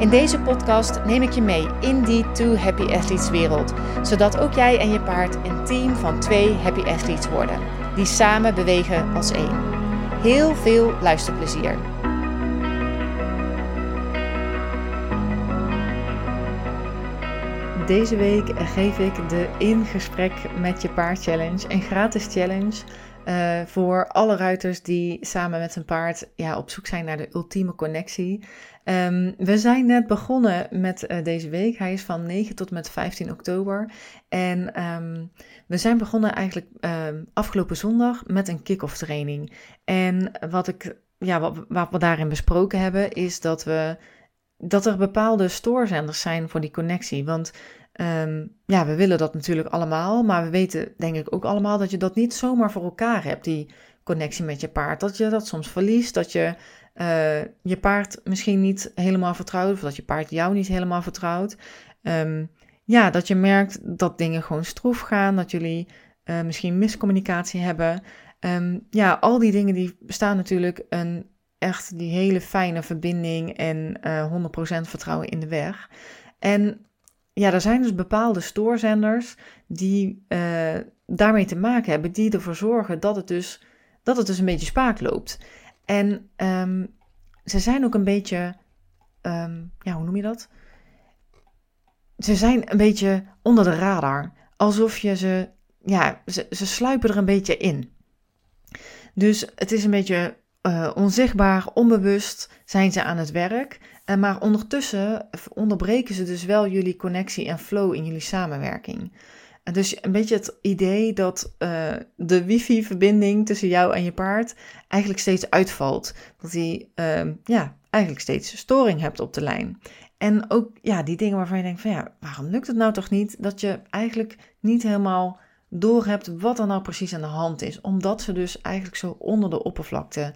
In deze podcast neem ik je mee in die Two Happy Athletes wereld, zodat ook jij en je paard een team van twee Happy Athletes worden, die samen bewegen als één. Heel veel luisterplezier. Deze week geef ik de In Gesprek met Je Paard Challenge, een gratis challenge uh, voor alle ruiters die samen met hun paard ja, op zoek zijn naar de ultieme connectie. Um, we zijn net begonnen met uh, deze week. Hij is van 9 tot met 15 oktober. En um, we zijn begonnen eigenlijk um, afgelopen zondag met een kick-off training. En wat, ik, ja, wat, wat we daarin besproken hebben, is dat, we, dat er bepaalde stoorzenders zijn voor die connectie. Want Um, ja, we willen dat natuurlijk allemaal, maar we weten denk ik ook allemaal dat je dat niet zomaar voor elkaar hebt, die connectie met je paard. Dat je dat soms verliest, dat je uh, je paard misschien niet helemaal vertrouwt, of dat je paard jou niet helemaal vertrouwt. Um, ja, dat je merkt dat dingen gewoon stroef gaan, dat jullie uh, misschien miscommunicatie hebben. Um, ja, al die dingen die staan natuurlijk een echt die hele fijne verbinding en uh, eh, 100% vertrouwen in de weg. En ja, er zijn dus bepaalde stoorzenders die uh, daarmee te maken hebben, die ervoor zorgen dat het dus, dat het dus een beetje spaak loopt. En um, ze zijn ook een beetje, um, ja, hoe noem je dat? Ze zijn een beetje onder de radar. Alsof je ze, ja, ze sluipen er een beetje in. Dus het is een beetje uh, onzichtbaar, onbewust zijn ze aan het werk. Uh, maar ondertussen onderbreken ze dus wel jullie connectie en flow in jullie samenwerking. En dus een beetje het idee dat de wifi-verbinding tussen jou en je paard eigenlijk steeds uitvalt. Dat die uh, ja, eigenlijk steeds storing hebt op de lijn. En ook ja, die dingen waarvan je denkt van ja, waarom lukt het nou toch niet? Dat je eigenlijk niet helemaal door hebt wat er nou precies aan de hand is. Omdat ze dus eigenlijk zo onder de oppervlakte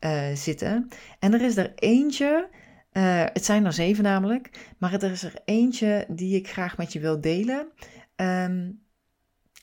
uh, zitten. En er is er eentje, uh, het zijn er zeven namelijk, maar er is er eentje die ik graag met je wil delen. Um,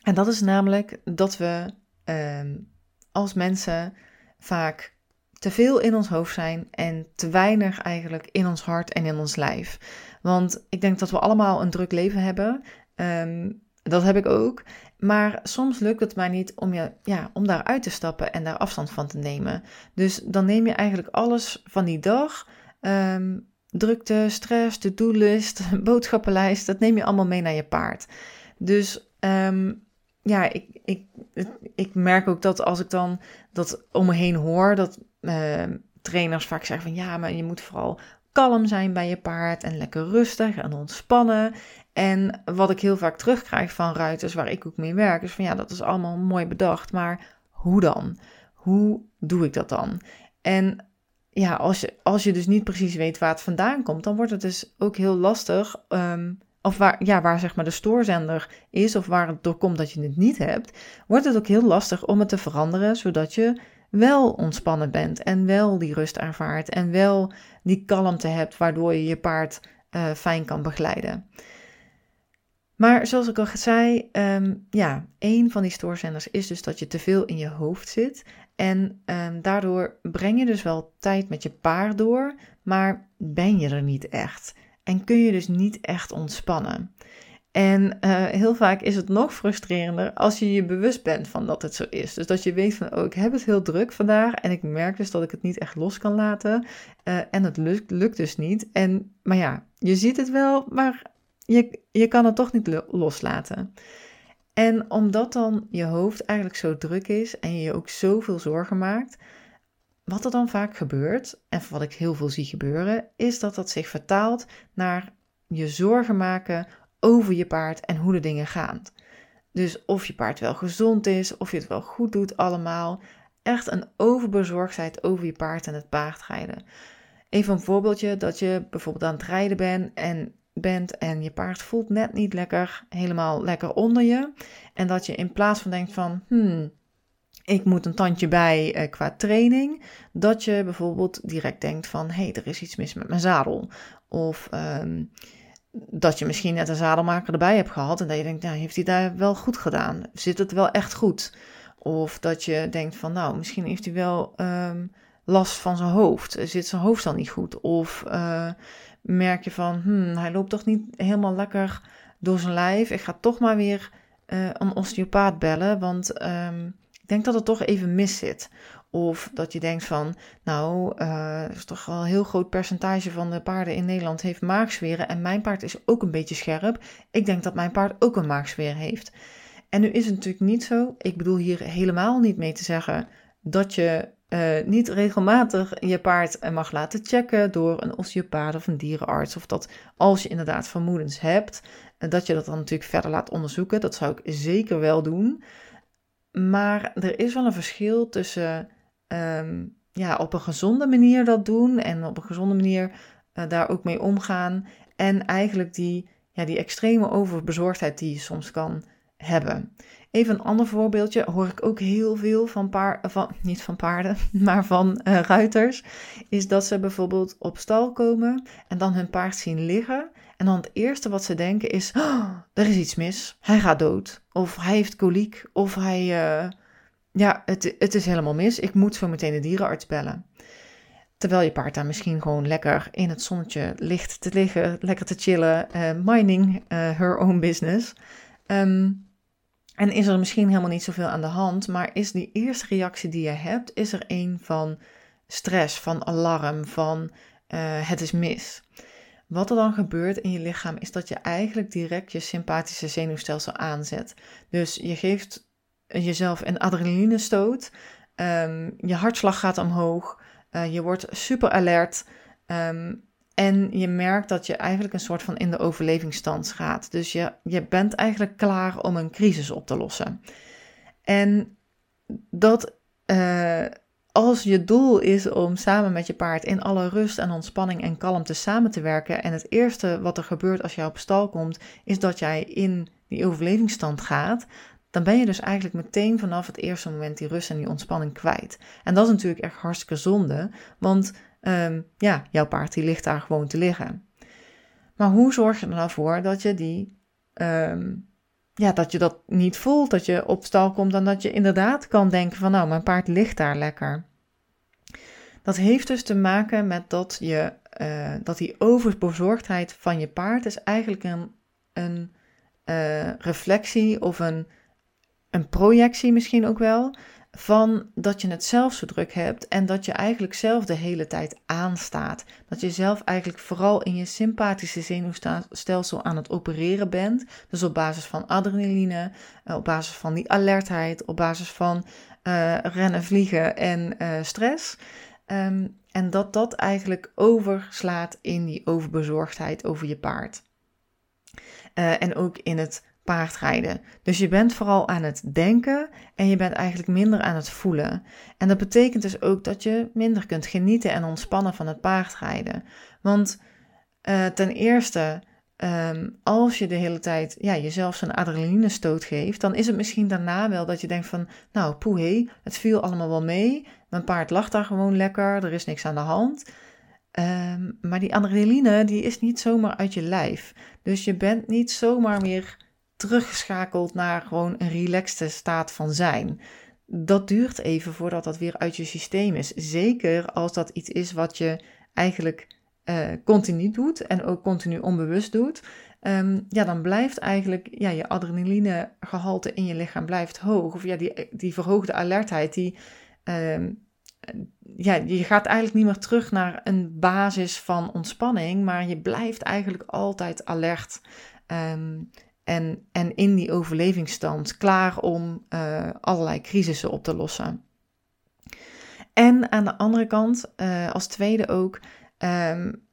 en dat is namelijk dat we um, als mensen vaak te veel in ons hoofd zijn en te weinig eigenlijk in ons hart en in ons lijf. Want ik denk dat we allemaal een druk leven hebben. Um, dat heb ik ook. Maar soms lukt het mij niet om, je, ja, om daar uit te stappen en daar afstand van te nemen. Dus dan neem je eigenlijk alles van die dag. Um, drukte, stress, to-do-list, boodschappenlijst. Dat neem je allemaal mee naar je paard. Dus um, ja, ik, ik, ik merk ook dat als ik dan dat om me heen hoor, dat uh, trainers vaak zeggen van ja, maar je moet vooral kalm zijn bij je paard en lekker rustig en ontspannen. En wat ik heel vaak terugkrijg van ruiters waar ik ook mee werk, is van ja, dat is allemaal mooi bedacht, maar hoe dan? Hoe doe ik dat dan? En ja, als je, als je dus niet precies weet waar het vandaan komt, dan wordt het dus ook heel lastig. Um, of waar, ja, waar zeg maar de stoorzender is, of waar het door komt dat je het niet hebt, wordt het ook heel lastig om het te veranderen, zodat je wel ontspannen bent en wel die rust ervaart en wel die kalmte hebt, waardoor je je paard uh, fijn kan begeleiden. Maar zoals ik al zei, um, ja, een van die stoorzenders is dus dat je te veel in je hoofd zit. En um, daardoor breng je dus wel tijd met je paard door, maar ben je er niet echt. En kun je dus niet echt ontspannen. En uh, heel vaak is het nog frustrerender als je je bewust bent van dat het zo is. Dus dat je weet van, oh, ik heb het heel druk vandaag en ik merk dus dat ik het niet echt los kan laten. Uh, en het lukt, lukt dus niet. En, maar ja, je ziet het wel, maar je, je kan het toch niet loslaten. En omdat dan je hoofd eigenlijk zo druk is en je je ook zoveel zorgen maakt, wat er dan vaak gebeurt, en wat ik heel veel zie gebeuren, is dat dat zich vertaalt naar je zorgen maken over je paard en hoe de dingen gaan. Dus of je paard wel gezond is, of je het wel goed doet allemaal. Echt een overbezorgdheid over je paard en het paardrijden. Even een voorbeeldje dat je bijvoorbeeld aan het rijden bent en bent en je paard voelt net niet lekker, helemaal lekker onder je. En dat je in plaats van denkt van, hmm, ik moet een tandje bij eh, qua training, dat je bijvoorbeeld direct denkt van, hé, hey, er is iets mis met mijn zadel. Of ehm, dat je misschien net een zadelmaker erbij hebt gehad en dat je denkt, nou, heeft hij daar wel goed gedaan? Zit het wel echt goed? Of dat je denkt van, nou, misschien heeft hij wel ehm, last van zijn hoofd. Zit zijn hoofd dan niet goed? Of uh, merk je van, hmm, hij loopt toch niet helemaal lekker door zijn lijf. Ik ga toch maar weer uh, een osteopaat bellen, want um, ik denk dat het toch even mis zit. Of dat je denkt van, nou, uh, is toch wel een heel groot percentage van de paarden in Nederland heeft maagzweren. En mijn paard is ook een beetje scherp. Ik denk dat mijn paard ook een maagzweer heeft. En nu is het natuurlijk niet zo. Ik bedoel hier helemaal niet mee te zeggen dat je uh, niet regelmatig je paard mag laten checken door een osteopaat of een dierenarts. Of dat als je inderdaad vermoedens hebt, uh, dat je dat dan natuurlijk verder laat onderzoeken. Dat zou ik zeker wel doen. Maar er is wel een verschil tussen um, ja, op een gezonde manier dat doen en op een gezonde manier daar ook mee omgaan. En eigenlijk die, ja, die extreme overbezorgdheid die je soms kan hebben. Even een ander voorbeeldje hoor ik ook heel veel van, paar, van niet van paarden, maar van uh, ruiters. Is dat ze bijvoorbeeld op stal komen en dan hun paard zien liggen. En dan het eerste wat ze denken is: oh, er is iets mis, hij gaat dood. Of hij heeft koliek, of hij, uh, ja, het, het is helemaal mis. Ik moet zo meteen de dierenarts bellen. Terwijl je paard daar misschien gewoon lekker in het zonnetje ligt te liggen, lekker te chillen, uh, mining uh, her own business. Um, en is er misschien helemaal niet zoveel aan de hand, maar is die eerste reactie die je hebt, is er een van stress, van alarm, van uh, het is mis. Wat er dan gebeurt in je lichaam is dat je eigenlijk direct je sympathische zenuwstelsel aanzet. Dus je geeft jezelf een adrenalinestoot, um, je hartslag gaat omhoog, uh, je wordt super alert. Um, en je merkt dat je eigenlijk een soort van in de overlevingsstand gaat. Dus je, je bent eigenlijk klaar om een crisis op te lossen. En dat uh, als je doel is om samen met je paard in alle rust en ontspanning en kalmte samen te werken. En het eerste wat er gebeurt als jij op stal komt, is dat jij in die overlevingsstand gaat. Dan ben je dus eigenlijk meteen vanaf het eerste moment die rust en die ontspanning kwijt. En dat is natuurlijk echt hartstikke zonde. Want um, ja, jouw paard die ligt daar gewoon te liggen. Maar hoe zorg je er nou voor dat je die, um, ja, dat je dat niet voelt, dat je op stal komt en dat je inderdaad kan denken van nou, mijn paard ligt daar lekker. Dat heeft dus te maken met dat, je, uh, dat die overbezorgdheid van je paard is eigenlijk een, een uh, reflectie of een, een projectie misschien ook wel van dat je het zelf zo druk hebt en dat je eigenlijk zelf de hele tijd aanstaat. Dat je zelf eigenlijk vooral in je sympathische zenuwstelsel aan het opereren bent. Dus op basis van adrenaline, eh, op basis van die alertheid, op basis van uh, rennen, vliegen en uh, stress. Um, en dat dat eigenlijk overslaat in die overbezorgdheid over je paard. En ook in het paardrijden. Dus je bent vooral aan het denken en je bent eigenlijk minder aan het voelen. En dat betekent dus ook dat je minder kunt genieten en ontspannen van het paardrijden. Want uh, ten eerste, um, als je de hele tijd ja, jezelf zo'n adrenalinestoot geeft, dan is het misschien daarna wel dat je denkt van, nou poeh, het viel allemaal wel mee. Mijn paard lag daar gewoon lekker, er is niks aan de hand. Um, maar die adrenaline, die is niet zomaar uit je lijf. Dus je bent niet zomaar meer teruggeschakeld naar gewoon een relaxte staat van zijn. Dat duurt even voordat dat weer uit je systeem is. Zeker als dat iets is wat je eigenlijk uh, continu doet en ook continu onbewust doet. Um, ja, dan blijft eigenlijk ja, je adrenalinegehalte in je lichaam blijft hoog. Of ja, die, die verhoogde alertheid, die, um, ja, je gaat eigenlijk niet meer terug naar een basis van ontspanning, maar je blijft eigenlijk altijd alert. Um, en, en in die overlevingsstand klaar om uh, allerlei crisissen op te lossen. En aan de andere kant, uh, als tweede ook, um,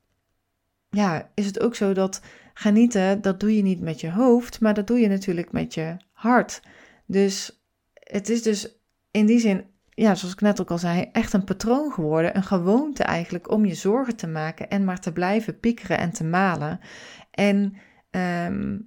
ja, is het ook zo dat genieten, dat doe je niet met je hoofd, maar dat doe je natuurlijk met je hart. Dus het is dus in die zin, ja, zoals ik net ook al zei, echt een patroon geworden, een gewoonte eigenlijk om je zorgen te maken en maar te blijven piekeren en te malen. En ehm,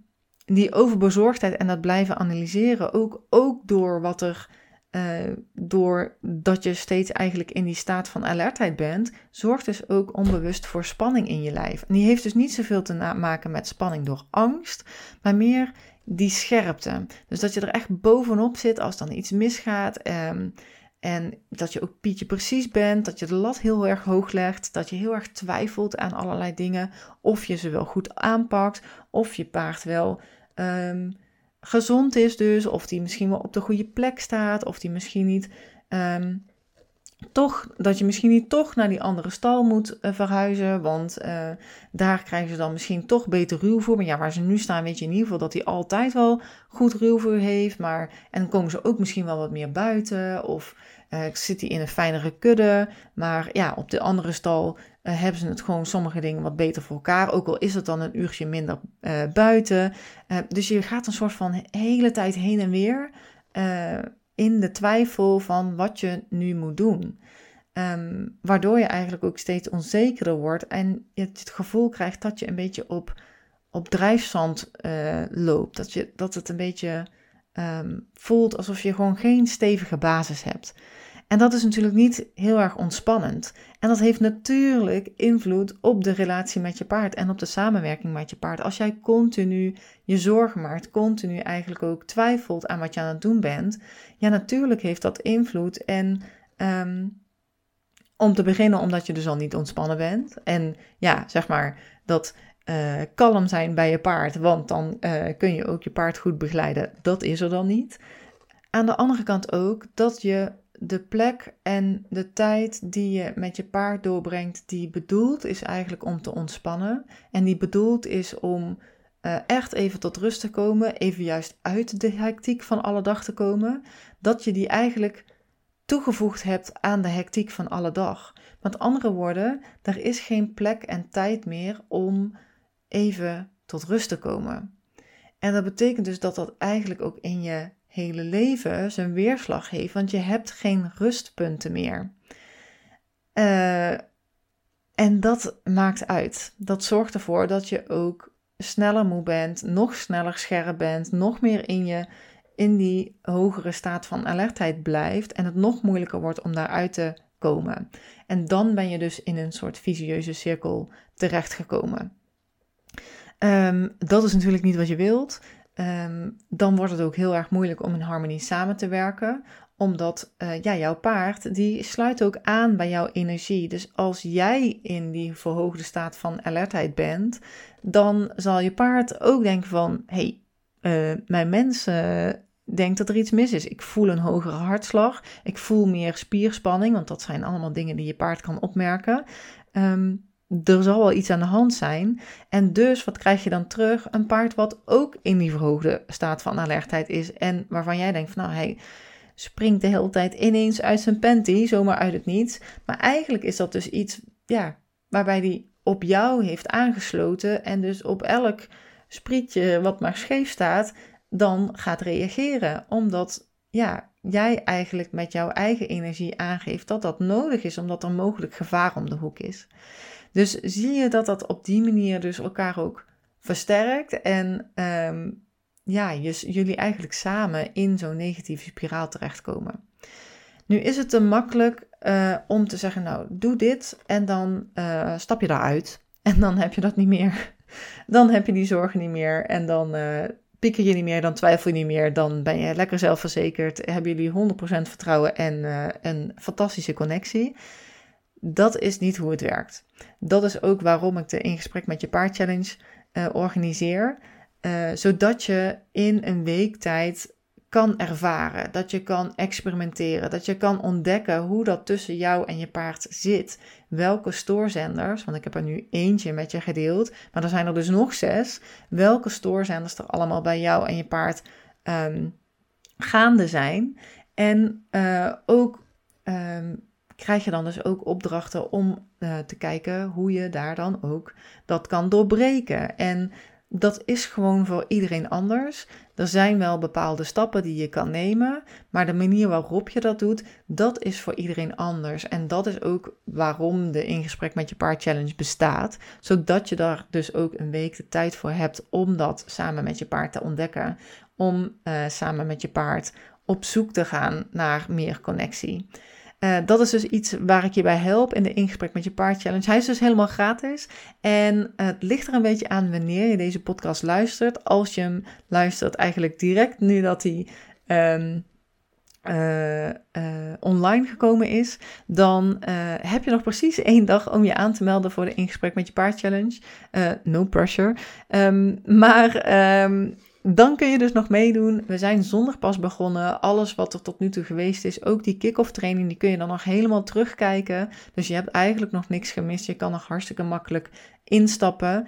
die overbezorgdheid en dat blijven analyseren, ook, ook door wat er uh, doordat je steeds eigenlijk in die staat van alertheid bent, zorgt dus ook onbewust voor spanning in je lijf. En die heeft dus niet zoveel te maken met spanning door angst, maar meer die scherpte. Dus dat je er echt bovenop zit als dan iets misgaat. Um, en dat je ook Pietje precies bent, dat je de lat heel erg hoog legt, dat je heel erg twijfelt aan allerlei dingen. Of je ze wel goed aanpakt, of je paard wel um, gezond is dus, of die misschien wel op de goede plek staat, of die misschien niet um, toch, dat je misschien niet toch naar die andere stal moet uh, verhuizen, want uh, daar krijgen ze dan misschien toch beter ruwvoer. Maar ja, waar ze nu staan weet je in ieder geval dat hij altijd wel goed ruwvoer heeft, maar en komen ze ook misschien wel wat meer buiten, of uh, zit hij in een fijnere kudde, maar ja, op de andere stal hebben ze het gewoon sommige dingen wat beter voor elkaar. Ook al is het dan een uurtje minder buiten. Dus je gaat een soort van hele tijd heen en weer in de twijfel van wat je nu moet doen. Um, waardoor je eigenlijk ook steeds onzekerder wordt en je het gevoel krijgt dat je een beetje op, op drijfzand loopt. Dat, je, dat het een beetje um, voelt alsof je gewoon geen stevige basis hebt. En dat is natuurlijk niet heel erg ontspannend. En dat heeft natuurlijk invloed op de relatie met je paard en op de samenwerking met je paard. Als jij continu je zorgen maakt, continu eigenlijk ook twijfelt aan wat je aan het doen bent, ja, natuurlijk heeft dat invloed. En um, om te beginnen, omdat je dus al niet ontspannen bent. En ja, zeg maar dat uh, kalm zijn bij je paard, want dan uh, kun je ook je paard goed begeleiden. Dat is er dan niet. Aan de andere kant ook dat je de plek en de tijd die je met je paard doorbrengt, die bedoeld is eigenlijk om te ontspannen. En die bedoeld is om uh, echt even tot rust te komen, even juist uit de hectiek van alle dag te komen. Dat je die eigenlijk toegevoegd hebt aan de hectiek van alle dag. Met andere woorden, er is geen plek en tijd meer om even tot rust te komen. En dat betekent dus dat dat eigenlijk ook in je hele leven zijn weerslag heeft, want je hebt geen rustpunten meer. Uh, en dat maakt uit. Dat zorgt ervoor dat je ook sneller moe bent, nog sneller scherp bent, nog meer in, je, in die hogere staat van alertheid blijft en het nog moeilijker wordt om daaruit te komen. En dan ben je dus in een soort visieuze cirkel terechtgekomen. Um, dat is natuurlijk niet wat je wilt. Um, dan wordt het ook heel erg moeilijk om in harmonie samen te werken. Omdat uh, ja, jouw paard die sluit ook aan bij jouw energie. Dus als jij in die verhoogde staat van alertheid bent, dan zal je paard ook denken van... hey, uh, mijn mens uh, denkt dat er iets mis is. Ik voel een hogere hartslag. Ik voel meer spierspanning, want dat zijn allemaal dingen die je paard kan opmerken. Um, er zal wel iets aan de hand zijn. En dus, wat krijg je dan terug? Een paard wat ook in die verhoogde staat van alertheid is. En waarvan jij denkt van, nou, hij springt de hele tijd ineens uit zijn panty, zomaar uit het niets. Maar eigenlijk is dat dus iets, ja, waarbij hij op jou heeft aangesloten. En dus op elk sprietje wat maar scheef staat, dan gaat reageren. Omdat, ja, jij eigenlijk met jouw eigen energie aangeeft dat dat nodig is, omdat er mogelijk gevaar om de hoek is. Dus zie je dat dat op die manier dus elkaar ook versterkt en um, ja, jullie eigenlijk samen in zo'n negatieve spiraal terechtkomen. Nu is het te makkelijk uh, om te zeggen, nou, doe dit en dan uh, stap je daaruit. En dan heb je dat niet meer. Dan heb je die zorgen niet meer en dan uh, je niet meer, dan twijfel je niet meer. Dan ben je lekker zelfverzekerd, hebben jullie 100% vertrouwen en een fantastische connectie. Dat is niet hoe het werkt. Dat is ook waarom ik de In Gesprek met Je Paard Challenge uh, organiseer. Uh, zodat je in een week tijd kan ervaren, dat je kan experimenteren, dat je kan ontdekken hoe dat tussen jou en je paard zit. Welke stoorzenders, want ik heb er nu eentje met je gedeeld, maar er zijn er dus nog zes. Welke stoorzenders er allemaal bij jou en je paard um, gaande zijn. En uh, ook um, krijg je dan dus ook opdrachten om uh, te kijken hoe je daar dan ook dat kan doorbreken. En dat is gewoon voor iedereen anders. Er zijn wel bepaalde stappen die je kan nemen, maar de manier waarop je dat doet, dat is voor iedereen anders. En dat is ook waarom de In Gesprek met je Paard Challenge bestaat, zodat je daar dus ook een week de tijd voor hebt om dat samen met je paard te ontdekken, om uh, samen met je paard op zoek te gaan naar meer connectie. Uh, dat is dus iets waar ik je bij help in de Ingesprek met je paard challenge. Hij is dus helemaal gratis. En het ligt er een beetje aan wanneer je deze podcast luistert. Als je hem luistert eigenlijk direct nu dat hij uh, uh, online gekomen is, dan heb je nog precies één dag om je aan te melden voor de Ingesprek met je paard challenge. no pressure. Um, maar um, dan kun je dus nog meedoen. We zijn zondag pas begonnen. Alles wat er tot nu toe geweest is, ook die kick-off training, die kun je dan nog helemaal terugkijken. Dus je hebt eigenlijk nog niks gemist. Je kan nog hartstikke makkelijk instappen.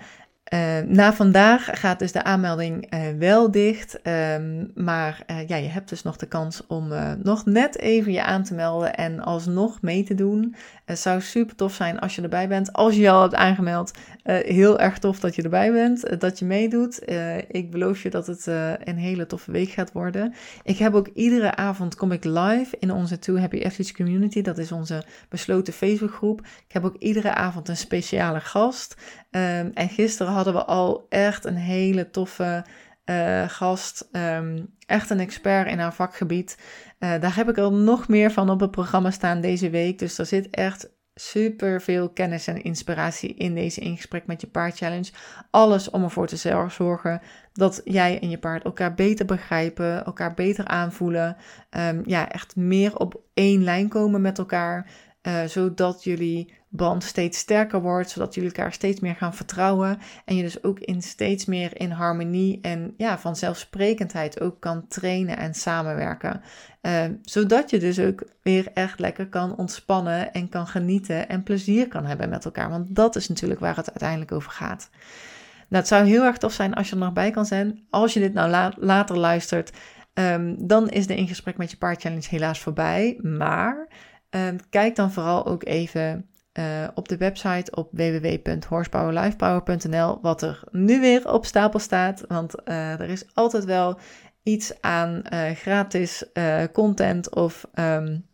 Uh, na vandaag gaat dus de aanmelding uh, wel dicht, um, maar uh, ja, je hebt dus nog de kans om nog net even je aan te melden en alsnog mee te doen. Het zou super tof zijn als je erbij bent. Als je je al hebt aangemeld, heel erg tof dat je erbij bent, dat je meedoet. ik beloof je dat het een hele toffe week gaat worden. Ik heb ook iedere avond kom ik live in onze Two Happy Athletes Community. Dat is onze besloten Facebookgroep. Ik heb ook iedere avond een speciale gast. Um, en gisteren hadden we al echt een hele toffe uh, gast. Um, echt een expert in haar vakgebied. Uh, daar heb ik er nog meer van op het programma staan deze week. Dus er zit echt super veel kennis en inspiratie in deze ingesprek met je paard challenge. Alles om ervoor te zorgen dat jij en je paard elkaar beter begrijpen, elkaar beter aanvoelen. Um, ja, echt meer op één lijn komen met elkaar. Uh, zodat jullie band steeds sterker wordt, zodat jullie elkaar steeds meer gaan vertrouwen en je dus ook in steeds meer in harmonie en ja, vanzelfsprekendheid ook kan trainen en samenwerken. Uh, zodat je dus ook weer echt lekker kan ontspannen en kan genieten en plezier kan hebben met elkaar. Want dat is natuurlijk waar het uiteindelijk over gaat. Nou, het zou heel erg tof zijn als je er nog bij kan zijn. Als je dit nou later luistert, um, dan is de In Gesprek met je Paard Challenge helaas voorbij. Maar um, kijk dan vooral ook even uh, op de website op www.horsepowerlifepower.nl wat er nu weer op stapel staat. Want uh, er is altijd wel iets aan uh, gratis content of um,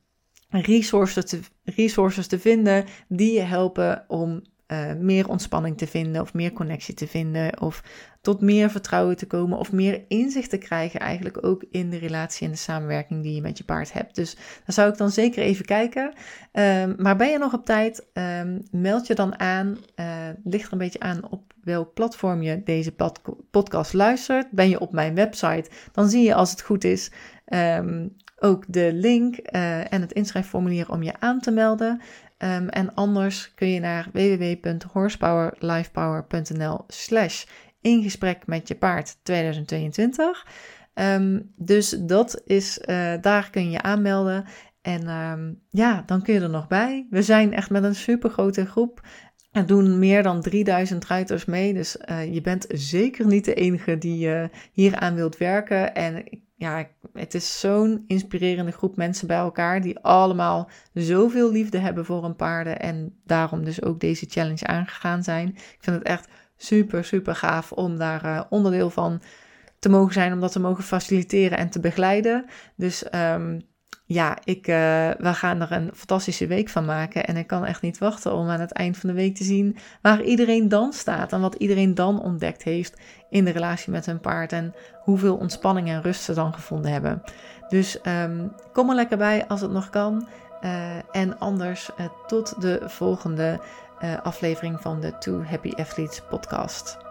resources, te, resources te vinden die je helpen om uh, meer ontspanning te vinden of meer connectie te vinden of tot meer vertrouwen te komen of meer inzicht te krijgen eigenlijk ook in de relatie en de samenwerking die je met je paard hebt. Dus daar zou ik dan zeker even kijken. Um, maar ben je nog op tijd? Um, meld je dan aan. Uh, ligt er een beetje aan op welk platform je deze podcast luistert. Ben je op mijn website, dan zie je als het goed is um, ook de link uh, en het inschrijfformulier om je aan te melden. Um, en anders kun je naar www.horsepowerlifepower.nl slash in gesprek met je paard 2022. Um, dus dat is, uh, daar kun je aanmelden. En um, ja, dan kun je er nog bij. We zijn echt met een super grote groep. Er doen meer dan 3000 ruiters mee. Dus uh, je bent zeker niet de enige die uh, hier aan wilt werken. En ja, het is zo'n inspirerende groep mensen bij elkaar die allemaal zoveel liefde hebben voor hun paarden en daarom dus ook deze challenge aangegaan zijn. Ik vind het echt super, super gaaf om daar uh, onderdeel van te mogen zijn, om dat te mogen faciliteren en te begeleiden. Dus um, ja, ik, uh, we gaan er een fantastische week van maken. En ik kan echt niet wachten om aan het eind van de week te zien waar iedereen dan staat. En wat iedereen dan ontdekt heeft in de relatie met hun paard. En hoeveel ontspanning en rust ze dan gevonden hebben. Dus um, kom er lekker bij als het nog kan. Uh, en anders uh, tot de volgende aflevering van de Two Happy Athletes podcast.